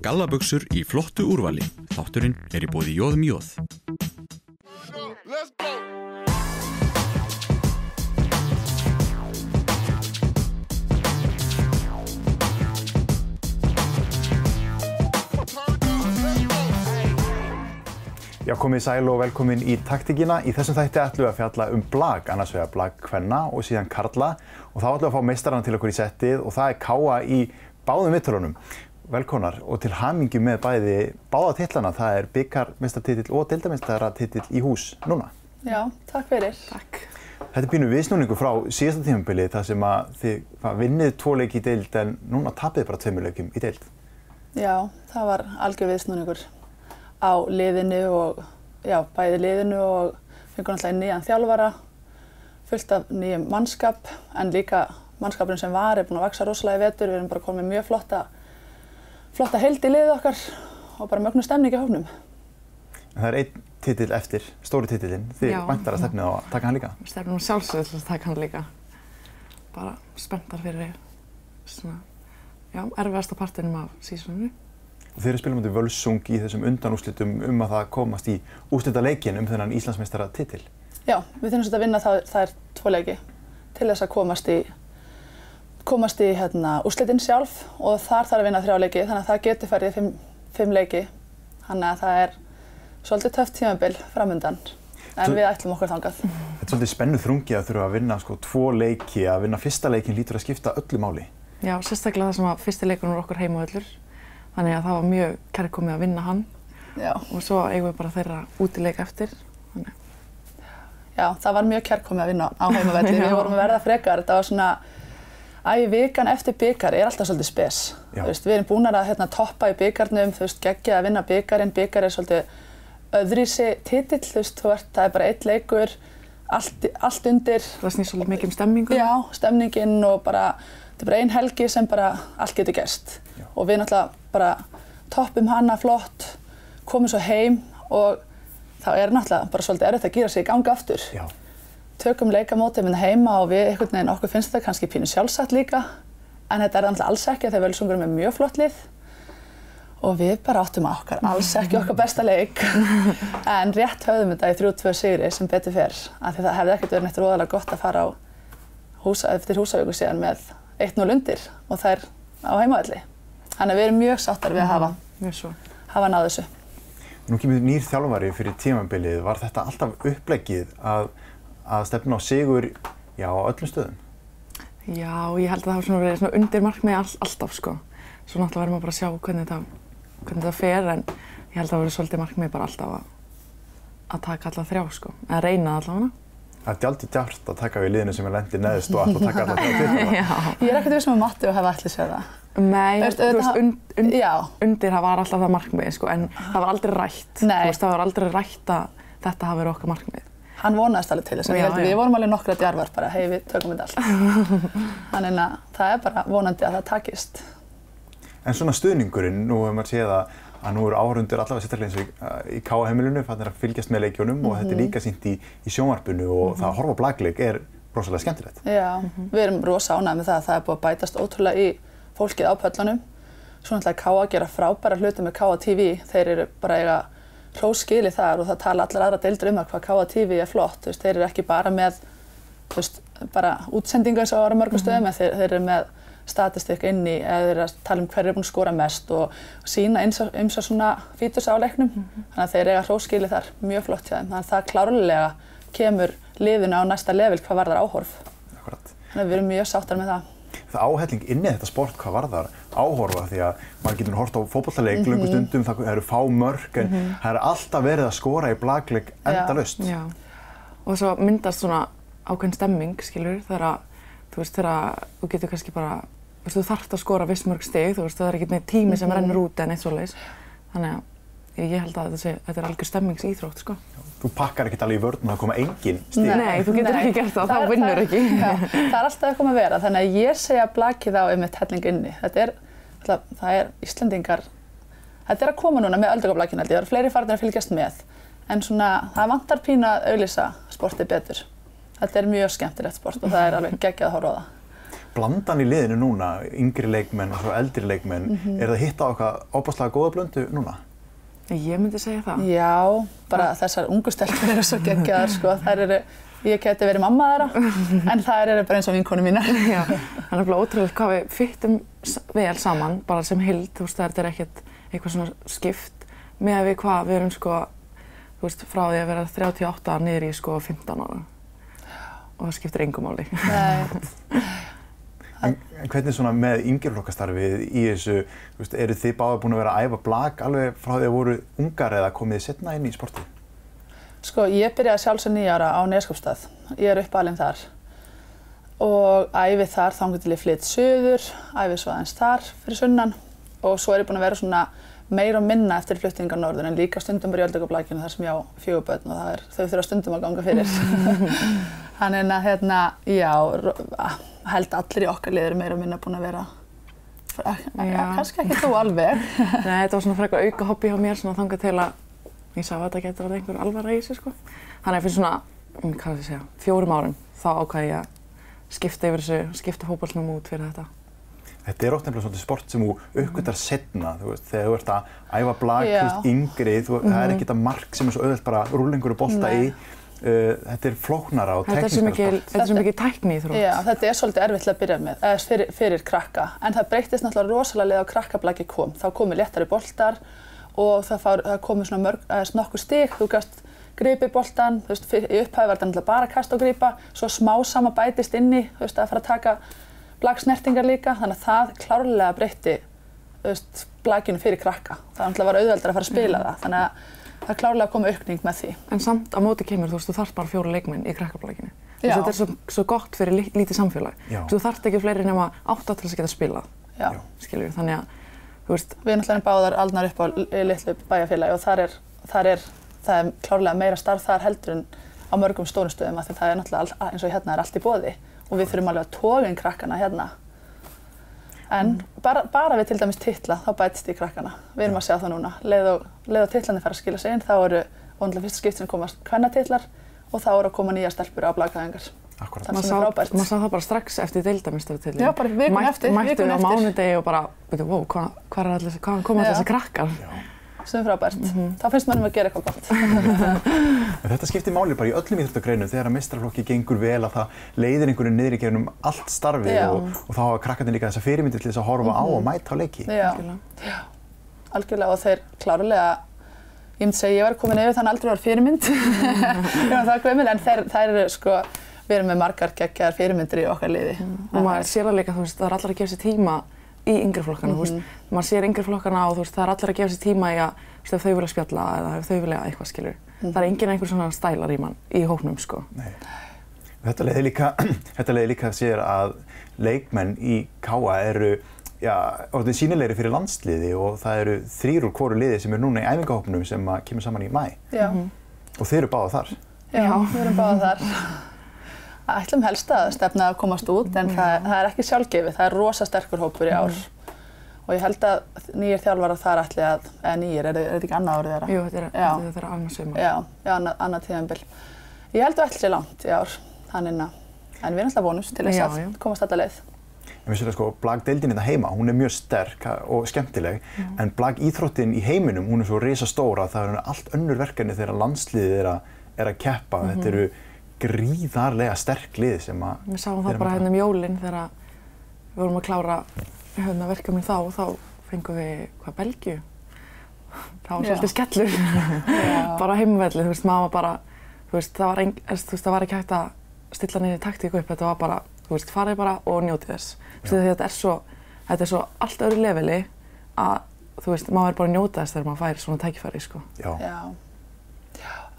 Gallabuxur í flottu úrvali. Þátturinn er í bóði Jóðum Jóð. Já, komið sæl og velkomin í taktíkina. Í þessum þætti ætlum við að fjalla um blag, annars vegar blag kvenna og síðan karla. Og þá ætlum við að fá meistarana til okkur í settið og það er Káa í báðum vitturunum. Velkonar og til hamingju með bæði báða tillana. Það er byggarmestartitill og deildamestartitill í hús núna. Já, takk fyrir. Takk. Þetta er pínu viðsnúningu frá síðasta tímabili þar sem að þið vinnið tvo leiki í deild en núna tapið bara tveimur leikum í deild. Já, það var algjör viðsnúningur á liðinu og, já, bæði liðinu og fengið náttúrulega nýjan þjálfara, fullt af nýjum mannskap, en líka mannskapurinn sem var er búinn að vaksa rosalega í vetur, við erum bara komið mjög flotta, flotta held í liðið okkar og bara mögnu stemning í hófnum. En það er einn titill eftir, stóri titillinn, þið Já. væntar að stefnið á að taka hann líka. Stefnum sjálfsögðu til að taka hann líka. Bara spenntar fyrir svona, já, erfiðasta partinum af sísoninu. Og þeir eru spilum út í völsung í þessum undanúslitum um að það komast í úslita leikin um þennan Íslandsmeistara titil. Já, við þurfum svolítið að vinna það, það er tvo leiki til þess að komast í, komast í hérna, úrslitin sjálf og þar þarf að vinna þrjá leiki þannig að það getur farið í fimm, fimm leiki. Þannig að það er svolítið töft tímabil framundan en við ætlum okkur þangað. Þetta er svolítið spennu þrungi að þurfa að vinna sko tvo leiki, að vinna fyrsta leikin lítur að skipta öllu máli. Já, sérstaklega það sem að fyrsti leikunum var okkur heimavöllur. Þannig að það var mjög kærkomið að vinna hann Já. og svo eigum við bara þeirra útileik eftir. Þannig. Já, það var mjög kærkomið að vinna á heimavelli. Já. Við vorum að verða frekar. Þetta var svona, æ, vikan eftir byggar er alltaf svolítið spes. Veist, við erum búin að hérna, toppa í byggarnum, þú veist, geggja að vinna byggarinn. Byggar er svolítið öðrísi titill, þú veist, þú ert, það er bara eitt leikur, allt, allt undir, Það snýst svolítið mikið um stemmingu. já, stemningin og bara, þetta er bara ein helgi sem bara allt getur gerst. Já. Og við náttúrulega bara toppum hana flott, komum svo heim og þá er náttúrulega bara svolítið erfitt að gera sig í ganga aftur Já. Tökum leikamótið minna heima og við einhvern veginn okkur finnst þetta kannski pínu sjálfsagt líka en þetta er náttúrulega alls ekki þegar Völsungur er með mjög flott lið og við bara áttum að okkar alls ekki okkar besta leik en rétt höfðum þetta í 3-2 sigri sem betur fer af því það hefði ekkert verið neitt róðalega gott að fara á húsa, eftir húsavíku síðan með 1-0 undir og það er á heimavalli þannig að við erum mjög sáttar við að hafa, Mjög svo. hafa náð þessu Nú kemur nýr þjálfari fyrir tímabilið. Var þetta alltaf uppleggið að, að stefna á sigur já, á öllum stöðum? Já, ég held að það hafa svona svona undir markmiði all, alltaf sko. Svo náttúrulega verðum að bara sjá hvernig þetta, hvernig þetta fer en ég held að það verið svolítið markmiði bara alltaf að, að taka alla þrjá sko. Að reyna það allavega. Það er djaldi djart að taka við liðinu sem er lendið neðist og alltaf taka alltaf þetta. Já. Ég er ekkert vissum að Matti og hefði allir séð það Nei, Veist, þú veist, und, und, undir það var alltaf það markmiði sko, en það var aldrei rætt. Nei. Þú veist, það var aldrei rætt að þetta hafi verið okkar markmið. Hann vonaðist alveg til þess að við vorum alveg nokkra djarfar bara hei við tökum þetta allt þannig að það er bara vonandi að það takist En svona stuðningurinn, nú hefur maður séð að, að nú eru áhörundur allavega sérstaklega eins og í, í K.A.heimilinu, fannir að fylgjast með leikjónum og þetta Mhm. er líka sínt í, í sjónvarpinu og það að horfa á blagleik er rosalega skemmtilegt. Já, við erum rosa ánægð með það að það er búið að bætast ótrúlega í fólkið á pöllunum svo náttúrulega K.A. gera frábæra hluti með K.A. TV þeir eru bara eiga hróskili þar og það tala allar aðra deildur um það hvað K.A. TV er flott þú veist, þeir eru ekki bara með þú veist, bara útsendingu eins og ára mörgum stöðum en þeir, þeir eru með statistik inn í eða þeir eru að tala um hverju er búin að skora mest og sína eins og, eins og svona fítus á leiknum. Þannig að þeir eiga hróskili þar mjög flott hjá þeim. Þannig að það klárlega kemur liðinu á næsta level hvað varðar áhorf. Akkurat. þannig að við erum mjög sáttar með það Það áhelling inn í þetta sport hvað varðar áhorfa því að maður getur hort á fótballtaleik mm -hmm. stundum, það eru fá mörg en það er alltaf verið að skora í blagleik endalaust. Já. Og svo myndast svona ákveðin stemming, skilur, þegar að, þú veist, þegar að þú getur kannski bara, þú þarft að skora viss mörg stig, þú veist, það er ekki með tími sem rennur út en eitt svoleiðis. Þannig að ég held að þetta er algjör stemmingsýþrótt, sko. Þú pakkar ekkert alveg í vörðun að það koma engin stíl. Nei, þú getur ekki gert það, þá er- vinnur ekki. Já, það er alltaf eitthvað með að vera, þannig að ég segja blakið á einmitt helling inni. Þetta er, alltaf, það er Íslandingar, þetta er að koma núna með öldugablakin held ég, það eru fleiri farin að fylgjast með. En svona, það vantar pína að auðlýsa sportið betur. Þetta er mjög skemmtilegt sport og það er alveg geggjað að horfa á það. blandan í liðinu núna, yngri leikmenn og svo eldri leikmenn, Mhm. er það hitt á okkar óbáslega góða blöndu núna? Ég myndi segja það. Já, bara þessar ungu stelpur eru svo geggjaðar sko. Þær eru, ég geti verið mamma þeirra, en þær eru bara eins og vinkonu mínar. Já, það er nefnilega ótrúlega hvað við fyttum vel saman, bara sem hild, þú veist, þetta er ekkert eitthvað svona skipt með við hvað, við erum sko, þú veist, frá því að vera 38 niður í sko 15 ára og það skiptir engum máli. Nei, En hvernig svona með yngjaflokkastarfið í þessu, veist, eru þið báða búin að vera að æfa blag alveg frá því að voru ungar eða komið þið setna inn í sportið? Sko, ég byrjaði sjálfsög nýjára á Neskopstað. Ég er uppalinn þar. Og æfi þar þangur til ég flytt söður, æfi svo aðeins þar fyrir sunnan. Og svo er ég búin að vera svona meira og minna eftir fluttingar norður en líka stundum bara í öldugablækinu þar sem ég á fjögur börn og það er, þau þurfa stundum að ganga fyrir. Þannig að hérna, já, held allir í okkar liður meira minna búin að vera, ja, Já. kannski ekki þú alveg. Nei, þetta var svona frekar auka hobby hjá mér, svona þangað til að ég sá að þetta getur að einhver alvara í þessu, sko. Þannig að fyrir svona, um, hvað er ég að segja, fjórum árum, þá ákvæði ég að skipta yfir þessu, skipta fókbaltnum út fyrir þetta. Þetta er ótt nefnilega svona sport sem þú uppgötar setna, þú veist, þegar þú ert að æfa blag, þú Já. veist, yngri, þú, það er ekki þetta mark sem er svo auðvelt bara rúlingur og bolta Nei. í. Uh, þetta er flóknara og Þetta er svo teknískara þetta er svo mikil tækni í þrótt. Já, þetta er svolítið erfitt að byrja með, eða fyrir, fyrir krakka. En það breytist náttúrulega rosalega leið á krakkablaki kom. Þá komu léttari boltar og það, fár, það komu svona mörg, eða nokkur stig. Þú gast gripið boltan, þú veist, í upphæfi var þetta náttúrulega bara að kasta og gripa. Svo smá sama bætist inni, þú veist, að fara að taka blagsnertingar líka. Þannig að það klárlega breytti, þú veist, blakinu fyrir krakka. Það að að spila það. Að það klárlega kom aukning með því. En samt á móti kemur, þú veist, þú þarft bara fjóra leikmenn í krakkablækinu. Já. Þetta er svo, svo gott fyrir lí, lítið samfélag. Já. Þú þarft ekki fleiri nema átta til þess að geta spilað, Já. skiljur. Þannig að, þú veist, Við erum náttúrulega báðar aldnar upp á li- litlu bæjarfélagi og þar er, þar er, það er klárlega meira starf þar heldur en á mörgum stórum stöðum af því það er náttúrulega all, eins og hérna er allt í bóði og við þurfum alveg að toga inn krakkana hérna. En bara, bara við til dæmis titla þá bætist í krakkana. Við erum að sjá það núna. Leið og, leið og titlandi fara að skila sig inn þá eru vonlega fyrsta skipt sem komast kvennatitlar og þá eru að koma nýja stelpur á. Það maður sem er frábært. maður sá það bara strax eftir deildamistartilin. Já, bara vikuna eftir, Mættu á mánudegi og bara, veitu, wow, hvað, hvað er allir, hvaðan koma allir Já. þessi krakkar? Sem er frábært. Þá finnst mannum að gera eitthvað gott. En þetta skiptir máli bara í öllum íþróttagreinum þegar að mestrarflokki gengur vel að það leiðir einhverju niður í gegnum allt starfið Já. og, og þá hafa krakkarnir líka þessa fyrirmyndir til þess að horfa á og mæta á leiki. Já. Algjörlega. algjörlega og þeir klárlega ég myndi segja ég var komin yfir þannig aldrei var fyrirmynd ég var það gömul en þeir, þeir eru sko við erum með margar geggjaðar fyrirmyndir í okkar liði Og maður sér það líka, þú veist, það er allir að gefa sér tíma í yngri flokkana, þú veist, maður sér yngri flokkana og þú veist, það er allir að gefa sér tíma í að, þú veist, ef þau vilja spjalla eða ef þau vilja eitthvað, skilur. Það er enginn einhver svona stælar í mann, í hóknum, sko. Nei. Þetta leiðir líka, líka sér að leikmenn í Káa eru já, orðin sínilegri fyrir landsliði og það eru þrýr úr hvoru liði sem er núna í æfingahópnum sem að kemur saman í mæ já, og þeir eru báða þar. já, Já. við erum báða þar ætlum helst að stefna að komast út en það, það er ekki sjálfgefið, það er rosa sterkur hópur í ár og ég held að nýjir þjálfarar þar ætli að, eða nýjir, er, þetta ekki annað árið þeirra? Jú, þetta er, Já. þetta er þeirra annars sumar. Já, já, annað, annað tíðanbill. Ég held að ætli sér langt í ár, þannig að, en við erum alltaf vonust til þess Já, að já. komast alla leið. En við séum sko, blagdeildin þetta heima, hún er mjög sterk og skemmtileg, en blagíþróttin í heiminum, hún er svo risastóra að það eru allt önnur verkefni þegar landsliðið er að, er að keppa. Þetta eru gríðarlega sterk lið sem að... Við sáum það bara hérna um jólinn þegar við vorum að klára hérna, verkefni þá og þá fengum við, hvað, Belgíu? Það var svolítið skellur, bara heimvelli, þú veist, maður bara, þú veist, það var, ein, þú veist, það var ekki hægt að stilla niður taktíku upp, þetta var bara, þú veist, farið bara og njótið þess. Þú veist, þetta er svo, þetta er svo allt öðru leveli að, þú veist, maður er bara að njóta þess þegar maður fær svona tækifæri, sko. Já. Já.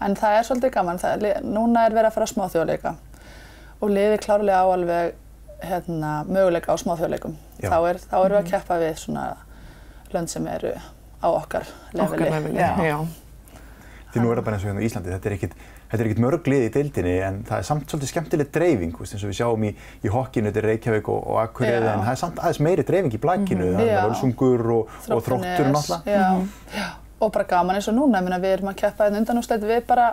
En það er svolítið gaman. Það, er núna er verið að fara á smáþjóðleika og liði klárlega á alveg hérna, möguleika á smáþjóðleikum. Þá, er, þá erum við að keppa við svona lönd sem eru á okkar leveli. Okkar leveli, Já. já. Því nú er það bara eins og hérna á Íslandi, þetta er ekkit, þetta er ekkit mörg lið í deildinni en það er samt svolítið skemmtileg dreifing, veist, eins og við sjáum í, í hokkinu, þetta er Reykjavík og, og Akureyri, en það er samt aðeins meiri dreifing í blakinu, það Já. er völsungur og, og þróttur náttúrulega. Og bara gaman eins og núna, ég meina, við erum að keppa hérna undanústleit við bara,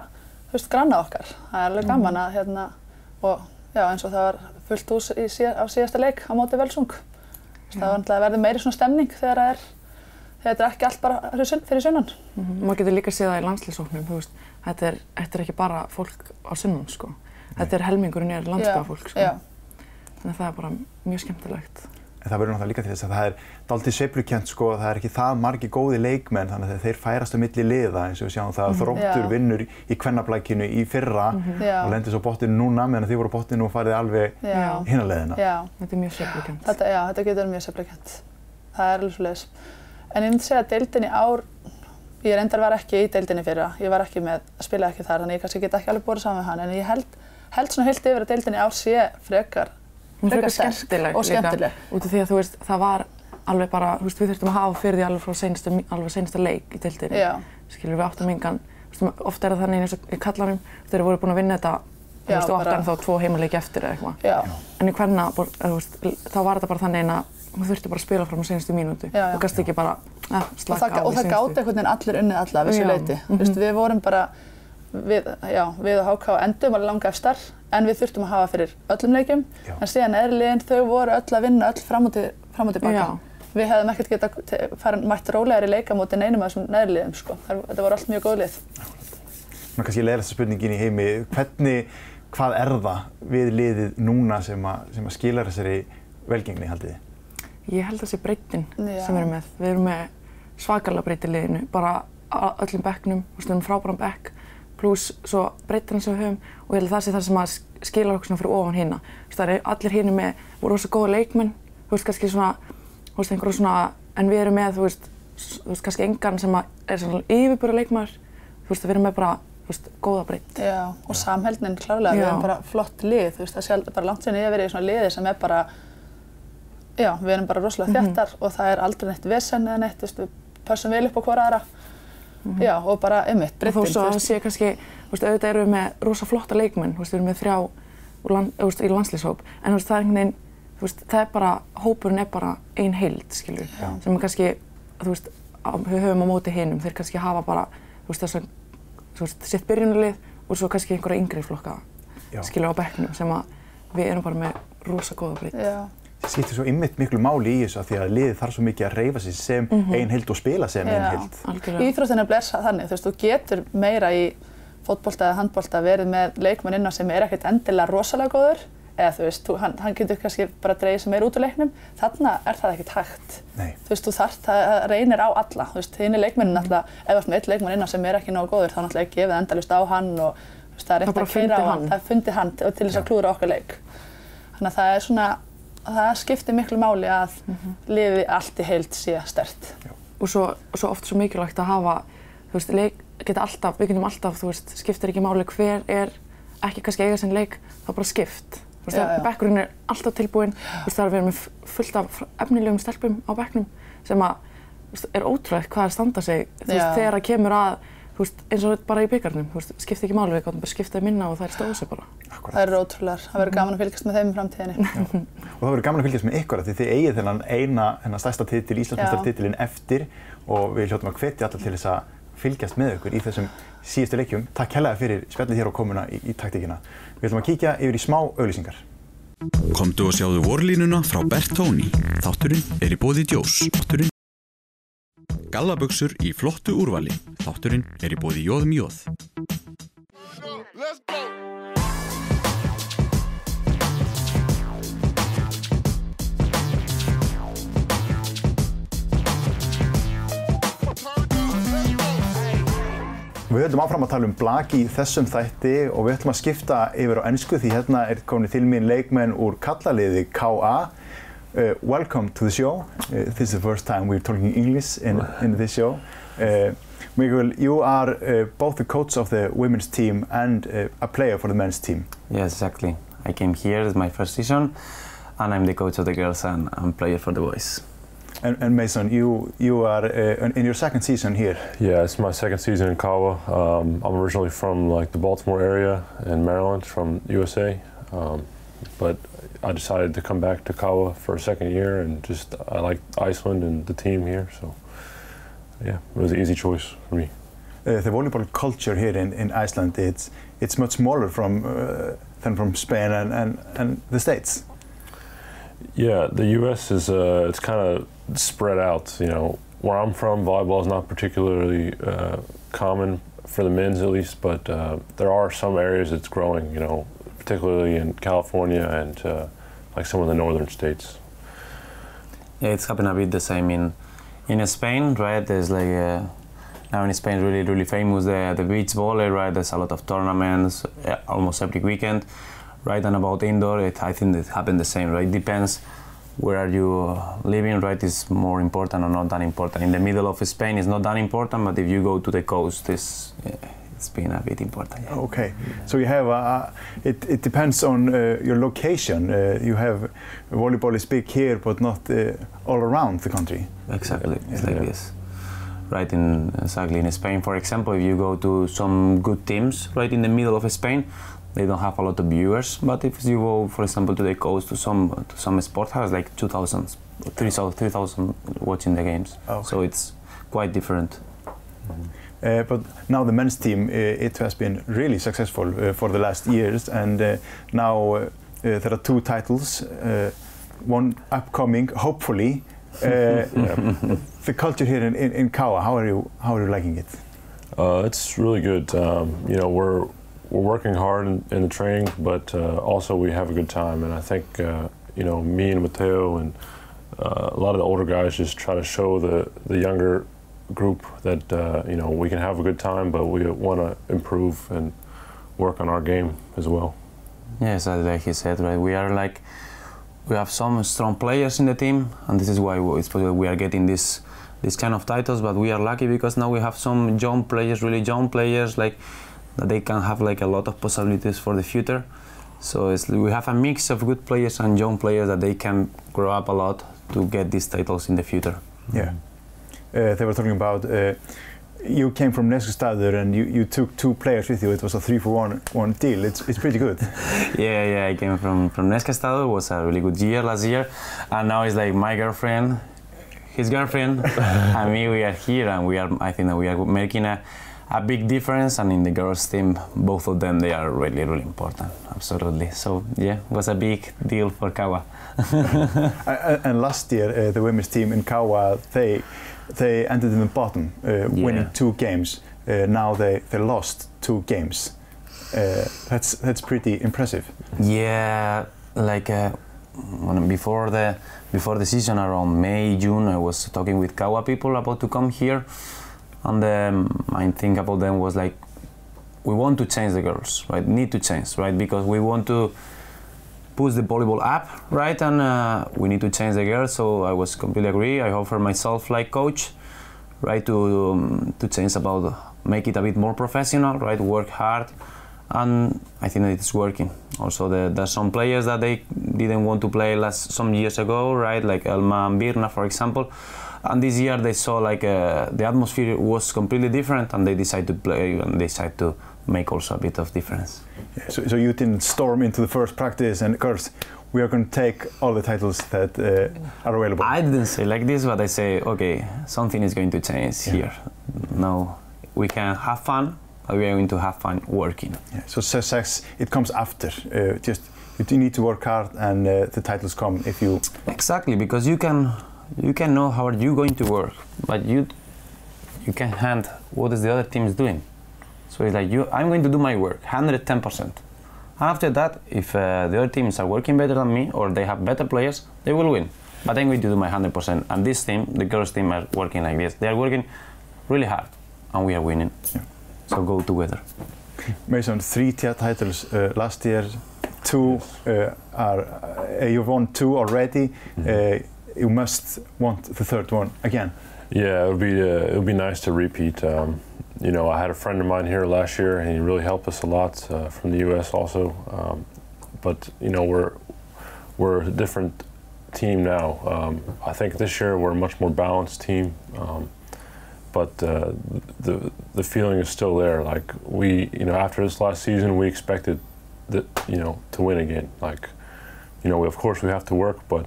þú veist, granna okkar. Það er alveg gaman að, hérna, og já, eins og það var fullt hús í síð, á síðasta leik á móti Völsung. Það var náttúrulega að verði meiri svona stemning þegar það er, þegar þetta er ekki allt bara fyrir sunn- fyrir sunnan. Mm -hmm. Maður getur líka séð það í landslýsóknum, þú veist, þetta er, þetta er ekki bara fólk á sunnan, sko. Þetta er helmingurinn er landsbæðafólk, sko. Já, Þannig að það er bara mjög skemmtilegt. En það verður náttúrulega líka til þess að það er dálítið sveiflukent sko, það er ekki það margi góði leikmenn þannig að þeir færast á milli liða eins og við sjáum það að þróttur Já. vinnur í kvennablækinu í fyrra Já. og lendir svo bóttinu núna meðan þið voru bóttinu og farið alveg leiðina. já. Þetta er mjög sveiflukent. Þetta, já, þetta getur verið mjög seflakent. Það er alveg svolítið. En ég myndi segja að deildin í ár, ég reyndar var ekki í deildinni fyrra, ég var ekki með, spilaði ekki þar, þannig ég kannski get ekki alveg borðið saman með hann, en ég held, held svona heilt yfir að deildin í ár sé frekar, Hún frekar skemmtileg og skemmtileg. Út af því að þú veist, það var alveg bara, þú veist, við þurftum að hafa fyrir því alveg frá seinasta, alveg seinasta leik í. Já, Skilur við áttum veist, ofta er það þannig eins og í kallanum, þeir voru búin að vinna þetta, þú veist, og áttu bara- ennþá tvo heimaleiki eftir eða eitthvað. En í veist, þá var þetta bara þannig eina, þú þurfti bara að spila fram á senastu mínútu. Og gæst ekki bara, að, og slaka á og það gáti einhvern veginn allir unnið alla mhm. Við vorum bara, við, já, við og HK endum alveg langa efstar, en við þurftum að hafa fyrir öllum leikjum, Já. en síðan eðlileginn þau voru öll að vinna öll fram og, til, fram og tilbaka. Já. Við hefðum ekkert geta farin mætt rólegri leika móti neinum af þessum neðliðum, sko. Þetta voru allt mjög góð lið. Svona kannski leiðilegsta spurningin í heimi, hvernig, hvað er það við liðið núna sem að, sem að skilar þessari velgengni haldið þið? Ég held að það sé breytin sem við erum með. Við erum með svakalega breyti liðinu, bara á öllum bekknum, frábæran bekk, pluss svo breytina sem við höfum og ég held að það sé það sem að skila okkur svona fyrir ofan hína. Þú veist, það er allir hínu með, voru rosa góða leikmenn, þú veist, kannski svona, þú veist, einhverja svona, en við erum með, þú veist, þú veist, kannski engan sem er svona yfirbúra leikmaður, þú veist, við erum með bara, þú veist, góða breyt. Já, og samheldnin klárlega, við Já. erum bara flott lið, þú veist, það sé bara langt sinni verið í svona liði sem er bara, já, við erum bara rosalega þjættar og það er aldrei neitt vesen eða neitt, þú veist, við passum vel upp á hvora aðra, já, og bara einmitt, Og breyttin, þó svo að það sé kannski, þú veist, auðvitað erum við með rosa flotta leikmenn, þú veist, við erum með þrjá land, þú veist, í landslýshóp, en þú veist, það er einhvern veginn, þú veist, það er bara, hópurinn er bara ein heild, skilur, sem er kannski, þú veist, við höfum á móti hinum, þeir kannski hafa bara, þú veist, þess að, þú veist, sitt byrjunarlið og svo kannski einhverja yngri flokka, Já. skilur, á bekknum, sem að við erum bara með rosa góða breytt. Skiptir svo ymmit miklu máli í þessu af því að liðið þarf svo mikið að reyfa sig sem ein heild og spila sem ein Já. heild. Algjörlega. íþróttin er blessa þannig, þú veist, þú getur meira í fótbolta eða handbolta verið með leikmann inná sem er ekkert endilega rosalega góður, eða þú veist, hann, hann getur kannski bara dreigið sem er út úr leiknum, þarna er það ekkert hægt. Nei. þú veist, þú þarft, það reynir á alla, þú veist, þín er leikmennin náttúrulega, ef þú ert með eitt leikmann innan sem er ekki nógu góður, þá náttúrulega gefið endalust á hann og það er bara að keira á hann, það er fundið hann og til þess að klúra okkar leik. Þannig að það er svona, það skiptir miklu máli að liðið allt í heild sé stert. og svo, og svo oft svo mikilvægt að hafa þú veist, leik, geta alltaf, við getum alltaf þú veist, skiptir ekki máli hver er ekki kannski eiga sinn leik, þá bara skipt. Þú veist, bekkurinn er alltaf tilbúinn þú veist, það er að vera með fullt af efnilegum stelpum á bekknum sem að þú veist, er ótrúlegt hvað er standa sig þú veist, þegar það kemur að þú veist, eins og bara í byggarnum, þú veist, skiptir ekki máli við gáttum bara skiptaði minna og það er stóðu sig bara Það eru ótrúlegar, það verður gaman að fylgjast með þeim í framtíðinni. Og það verður gaman að fylgjast með ykkur af því þið eigið þennan eina, þennan stærsta titil, Íslandsmeistartitilinn eftir og við hljóttum að hvetja alla til þess að fylgjast með ykkur í þessum síðustu leikjum. Takk hérlega fyrir spjallið hér og komuna í, í taktíkina. Við ætlum að kíkja yfir í smá auglýsingar. Komdu og sjáðu vorlínuna frá Bertóni. Þátturinn er í bóði Djós. Gallabuxur í flottu úrvali. Þátturinn er í bóði Jóðum Jóð. Við höldum áfram að tala um blag í þessum þætti og við ætlum að skipta yfir á ennsku því hérna er komin til mín leikmenn úr kallaliði KA. Uh, welcome to the show. Uh, this is the first time we're talking English in, in this show. Uh, Miguel, you are uh, both the coach of the women's team and uh, a player for the men's team. Yes, exactly. I came here, it's my first season, and I'm the coach of the girls and I'm player for the boys. And, and Mason, you, you are uh, in your second season here. Yeah, it's my second season in Kawa. Um, I'm originally from like the Baltimore area in Maryland, from USA, um, but I decided to come back to Kawa for a second year, and just I like Iceland and the team here, so yeah, it was an easy choice for me. Uh, the volleyball culture here in, in Iceland, it's, it's much smaller from uh, than from Spain and, and, and the States. Yeah, the U.S. is uh, it's kind of spread out. You know, where I'm from, volleyball is not particularly uh, common for the men's at least, but uh, there are some areas it's growing. You know, particularly in California and uh, like some of the northern states. Yeah, it's happened a bit the same in in Spain, right? There's like uh, now in Spain really really famous the the beach volley, right? There's a lot of tournaments uh, almost every weekend, right? And about indoor, it, I think it happened the same, right? It Depends where are you living, right? Is more important or not that important. In the middle of Spain, it's not that important, but if you go to the coast, it's it's been a bit important. Yeah. Okay, so you have uh, it. It depends on uh, your location. Uh, you have volleyball is big here, but not uh, all around the country. Exactly, it's like this. Right in exactly in Spain, for example, if you go to some good teams right in the middle of Spain, they don't have a lot of viewers. But if you go, for example, to the coast to some to some sport house, like 2,000, 3,000 3,000 watching the games. Okay. So it's quite different. Uh, but now the men's team, uh, it has been really successful uh, for the last years, and uh, now uh, uh, there are two titles, uh, one upcoming, hopefully. Uh, the culture here in, in, in Kawa, how are you? How are you liking it? Uh, it's really good. Um, you know, we're we're working hard in, in the training, but uh, also we have a good time. And I think uh, you know, me and Mateo and uh, a lot of the older guys just try to show the the younger group that uh, you know we can have a good time, but we want to improve and work on our game as well. Yes, as like he said, right? We are like we have some strong players in the team, and this is why we- it's possible we are getting this this kind of titles. But we are lucky because now we have some young players, really young players, like that they can have like a lot of possibilities for the future. So it's, we have a mix of good players and young players that they can grow up a lot to get these titles in the future. Yeah. Uh, they were talking about uh, you came from Neskastadur and you, you took two players with you. It was a three for one one deal. It's, it's pretty good. Yeah, yeah, I came from from Nescastado. It was a really good year last year, and now it's like my girlfriend, his girlfriend, and me. We are here, and we are. I think that we are making a, a big difference. And in the girls' team, both of them they are really, really important. Absolutely. So yeah, it was a big deal for Kawa. And last year, uh, the women's team in Kawa, they they ended in the bottom, uh, winning two games. Uh, now they, they lost two games. Uh, that's that's pretty impressive. Yeah, like uh, before the before the season around May June, I was talking with Kawa people about to come here, and um, I think about them was like, we want to change the girls, right? Need to change, right? Because we want to push the volleyball up, right? And uh, we need to change the girls. So I was completely agree. I offer myself like coach, right? To um, to change about make it a bit more professional, right? Work hard, and I think it's working. Also, the, there's some players that they didn't want to play last some years ago, right? Like Elma and Birna, for example. And this year they saw like uh, the atmosphere was completely different, and they decided to play and they decided to make also a bit of difference. Yeah, So, so you didn't storm into the first practice and, of course we are going to take all the titles that uh, are available. I didn't say like this, but I say, okay, something is going to change Yeah. here. No, we can have fun, but we are going to have fun working. Yeah, so success it comes after. Uh, just you need to work hard, and uh, the titles come if you. Exactly, because you can you can know how are you going to work, but you you can hand what is the other team is doing. So it's like you, I'm going to do my work, 110 percent. After that, if uh, the other teams are working better than me or they have better players, they will win. But I'm going to do my 100 percent. And this team, the girls' team, are working like this. They are working really hard, and we are winning. Yeah. So go together. Mason, three ti- titles uh, last year. Two uh, are uh, you've won two already. Uh, you must want the third one again. Yeah, it would be uh, it would be nice to repeat. Um, you know, I had a friend of mine here last year, and he really helped us a lot uh, from the U.S. also. Um, but you know, we're we're a different team now. Um, I think this year we're a much more balanced team. Um, but uh, the the feeling is still there. Like we, you know, after this last season, we expected that you know to win again. Like, you know, of course we have to work, but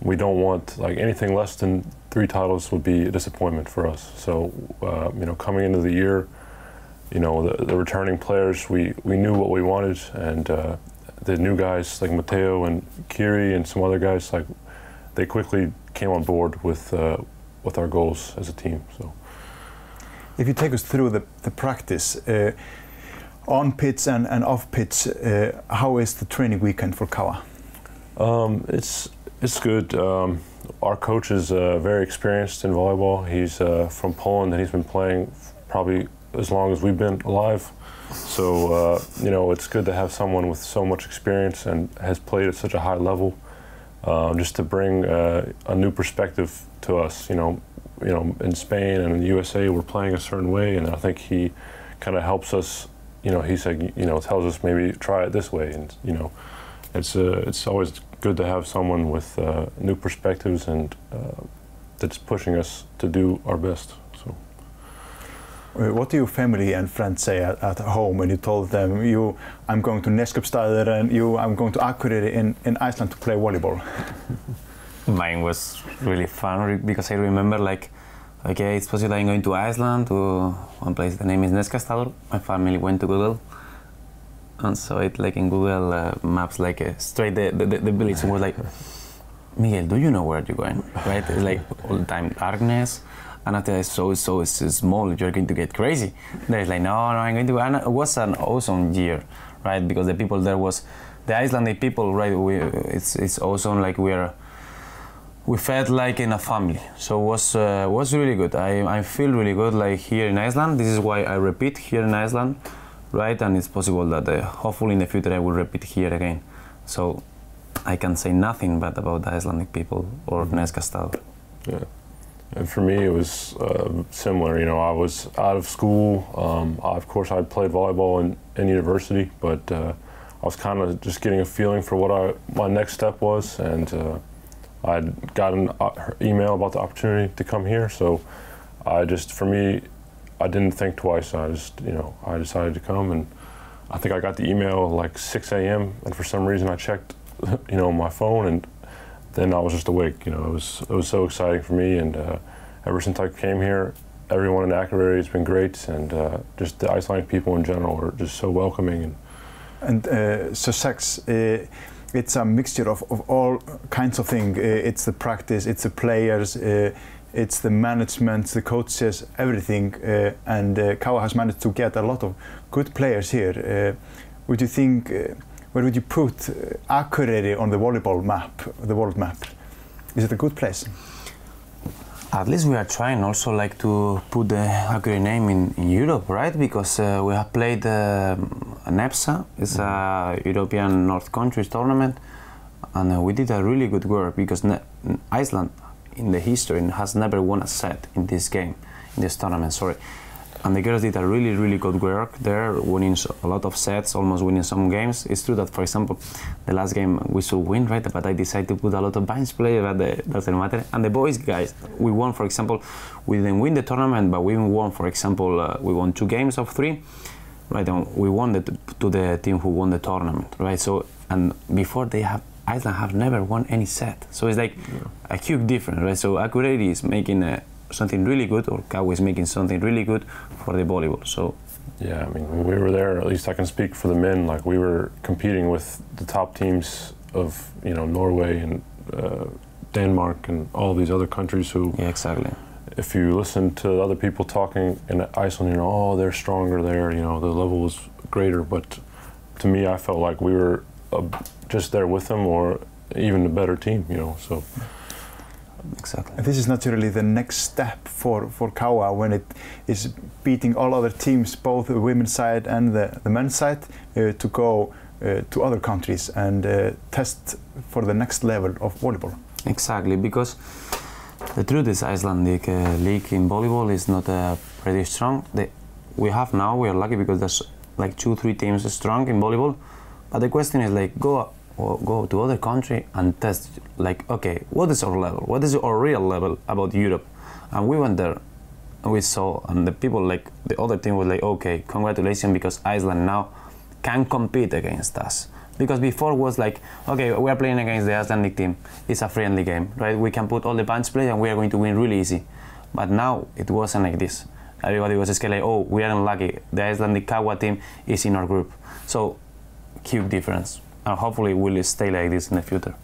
we don't want like anything less than three titles would be a disappointment for us. So uh, you know, coming into the year, you know, the, the returning players, we we knew what we wanted, and uh, the new guys like Mateo and Kiri and some other guys like they quickly came on board with uh, with our goals as a team. So If you take us through the, the practice, uh, on pitch and, and off pitch, uh, how is the training weekend for Kawa? um, it's it's good. Um, our coach is uh, very experienced in volleyball. He's uh, from Poland and he's been playing probably as long as we've been alive. So uh, you know it's good to have someone with so much experience and has played at such a high level, um, just to bring uh, a new perspective to us. You know, you know, in Spain and in the USA we're playing a certain way, and I think he kind of helps us. You know, he's like you know tells us maybe try it this way, and you know, it's uh, it's always good to have someone with uh, new perspectives and uh, that's pushing us to do our best. So. Uh, what do your family and friends say at, at home when you told them, you, I'm going to Neskupstaðir and you, I'm going to Akureyri in, in Iceland to play volleyball? Mine was really fun because I remember like, okay, it's possible I'm going to Iceland to one place. The name is Neskastadur. My family went to Google and saw it like in Google uh, Maps, like uh, straight the, the, the village was like, Miguel, do you know where you're going? Right? It's like all the time darkness. And after I saw it so small, you're going to get crazy. There's like, no, no, I'm going to. And it was an awesome year, right? Because the people there was, the Icelandic people, right? We, it's it's awesome. Like we're, we felt like in a family. So it was uh, was really good. I I feel really good like here in Iceland. This is why I repeat here in Iceland, right? And it's possible that uh, hopefully in the future I will repeat here again. So I can say nothing bad about the Icelandic people or Neskastadur. Yeah. And for me, it was uh, similar. You know, I was out of school. Um, of course, I played volleyball in, in university, but uh, I was kind of just getting a feeling for what I, my next step was. And uh, I'd got an uh, email about the opportunity to come here. So I just, for me, I didn't think twice. I just, you know, I decided to come. And I think I got the email like 6 a.m. And for some reason, I checked, you know, my phone and then I was just awake. You know, it was it was so exciting for me, and uh, ever since I came here, everyone in Akureyri has been great, and uh, just the Icelandic people in general are just so welcoming. And And uh, Sussex, uh, it's a mixture of, of all kinds of things. Uh, it's the practice, it's the players, uh, it's the management, the coaches, everything. Uh, and uh, Kawa has managed to get a lot of good players here. Uh, would you think, uh, where would you put uh, Akureyri on the volleyball map, the world map? Is it a good place? At least we are trying also like to put the Akureyri name in, in Europe, right? Because uh, we have played uh, NEPSA, it's a European North Countries tournament, and uh, we did a really good work because ne- Iceland in the history and has never won a set in this game, in this tournament, sorry. And the girls did a really, really good work there, winning a lot of sets, almost winning some games. It's true that, for example, the last game we should win, right? But I decided to put a lot of bench play, but doesn't matter. And the boys, guys, we won, for example, we didn't win the tournament, but we won, for example, uh, we won two games of three, right? And we won the, to the team who won the tournament, right? So, and before they have, Iceland have never won any set. So it's like a huge difference, right? So Akureyri is making uh, something really good, or Kawa is making something really good for the volleyball. So yeah, I mean, when we were there, at least I can speak for the men. Like we were competing with the top teams of you know Norway and uh, Denmark and all these other countries who yeah, exactly. if you listen to other people talking in Iceland, you know, oh, they're stronger there, you know, the level is greater. But to me, I felt like we were uh, just there with them or even a better team, you know. So Exactly. And this is naturally the next step for, for Kawa when it is beating all other teams, both the women's side and the, the men's side, uh, to go uh, to other countries and uh, test for the next level of volleyball. Exactly, because the truth is Icelandic uh, league in volleyball is not uh, pretty strong. They, we have now, we are lucky because there's like two, three teams strong in volleyball. But the question is like, go go to other country and test like, okay, what is our level? What is our real level about Europe? And we went there and we saw, and the people like, the other team was like, okay, congratulations because Iceland now can compete against us. Because before was like okay we are playing against the Icelandic team. It's a friendly game right? We can put all the bench play and we are going to win really easy. But now it wasn't like this. Everybody was scared like oh we are unlucky. The Icelandic Kawa team is in our group. So huge difference and hopefully will stay like this in the future.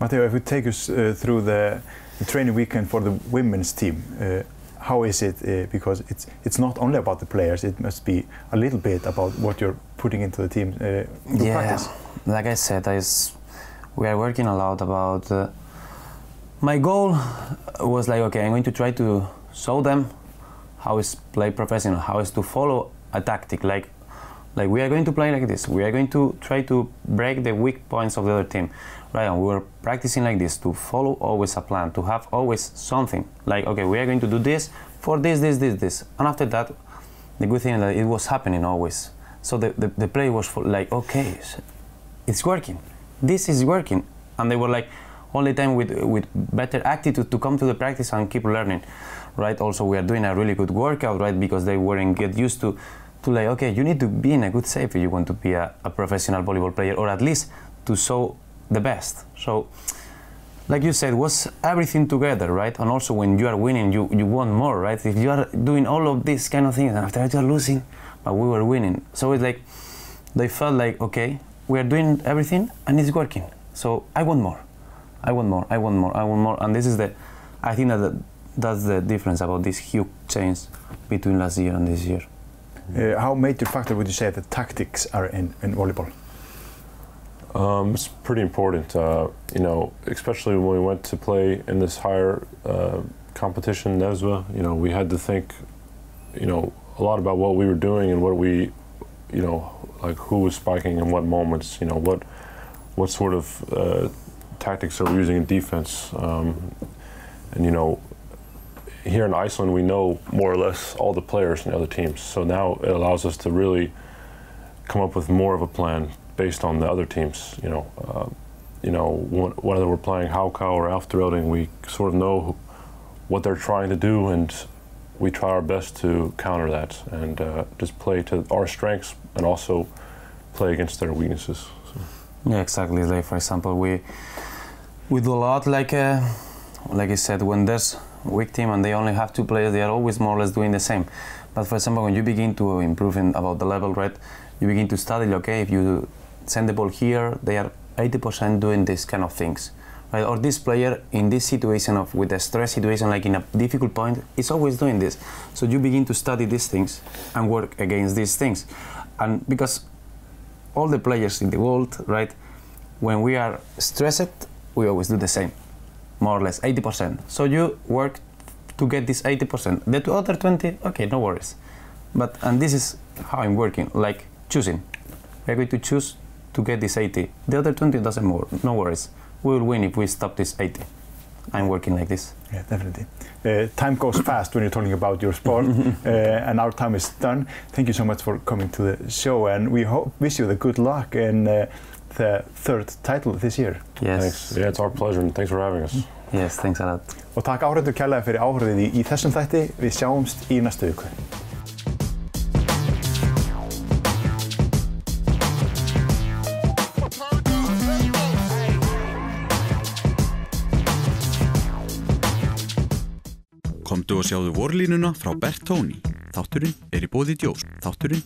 Matteo, if we take us uh, through the, the training weekend for the women's team, uh, how is it? Uh, because it's it's not only about the players; it must be a little bit about what you're putting into the team uh, yeah, practice. like I said, I s- we are working a lot about. Uh, my goal was like, okay, I'm going to try to show them how is play professional, how is to follow a tactic. Like, like we are going to play like this. We are going to try to break the weak points of the other team, right? And we were practicing like this to follow always a plan, to have always something. Like, okay, we are going to do this for this, this, this, this, and after that, the good thing is that it was happening always. So the, the, the play was like, okay, it's working. This is working. And they were like all the time with, with better attitude to come to the practice and keep learning, right? Also, we are doing a really good workout, right? Because they weren't get used to, to like, okay, you need to be in a good shape if you want to be a, a professional volleyball player, or at least to show the best. So, like you said, was everything together, right? And also when you are winning, you, you want more, right? If you are doing all of these kind of things and after that you are losing, but we were winning. So it's like they felt like, okay, we are doing everything and it's working. So I want more. I want more. I want more. I want more. And this is the, I think that the, that's the difference about this huge change between last year and this year. Uh, how major factor would you say the tactics are in, in volleyball? Um, it's pretty important, uh, you know, especially when we went to play in this higher uh, competition, NESVA. You know, we had to think, you know, a lot about what we were doing and what we, you know, like who was spiking in what moments. You know, what what sort of uh, tactics are we using in defense, um, and you know, here in Iceland we know more or less all the players in the other teams. So now it allows us to really come up with more of a plan based on the other teams. You know, uh, you know whether we're playing Haukau or Afterroding, we sort of know what they're trying to do, and we try our best to counter that and uh, just play to our strengths and also play against their weaknesses. So. Yeah, exactly. Like for example, we we do a lot like uh, like I said, when there's weak team and they only have two players, they are always more or less doing the same. But for example, when you begin to improve in about the level, right, you begin to study. Okay, if you send the ball here, they are 80% doing this kind of things. Right? Or this player in this situation of with a stress situation, like in a difficult point, is always doing this. So you begin to study these things and work against these things, and because all the players in the world, right? When we are stressed, we always do the same, more or less 80%. So you work to get this 80%. The other 20, okay, no worries. But and this is how I'm working, like choosing. We're going to choose to get this 80. The other 20 doesn't more, no worries. We will win if we stop this 80. I'm working like this. Yeah, definitely. Uh, time goes fast when you're talking about your sport, uh, and our time is done. Thank you so much for coming to the show, and we hope, wish you the good luck and. uh, the third title this year. Yes. Thanks. Yeah, it's our pleasure, and thanks for having us. Yes, thanks a lot. Og takk áhrendur kærlega fyrir áhörðið í, í þessum þætti. Við sjáumst í næstu viku. Komdu og sjáðu vorlínuna frá Bertóni. Þátturinn er í bóði djós. Þátturinn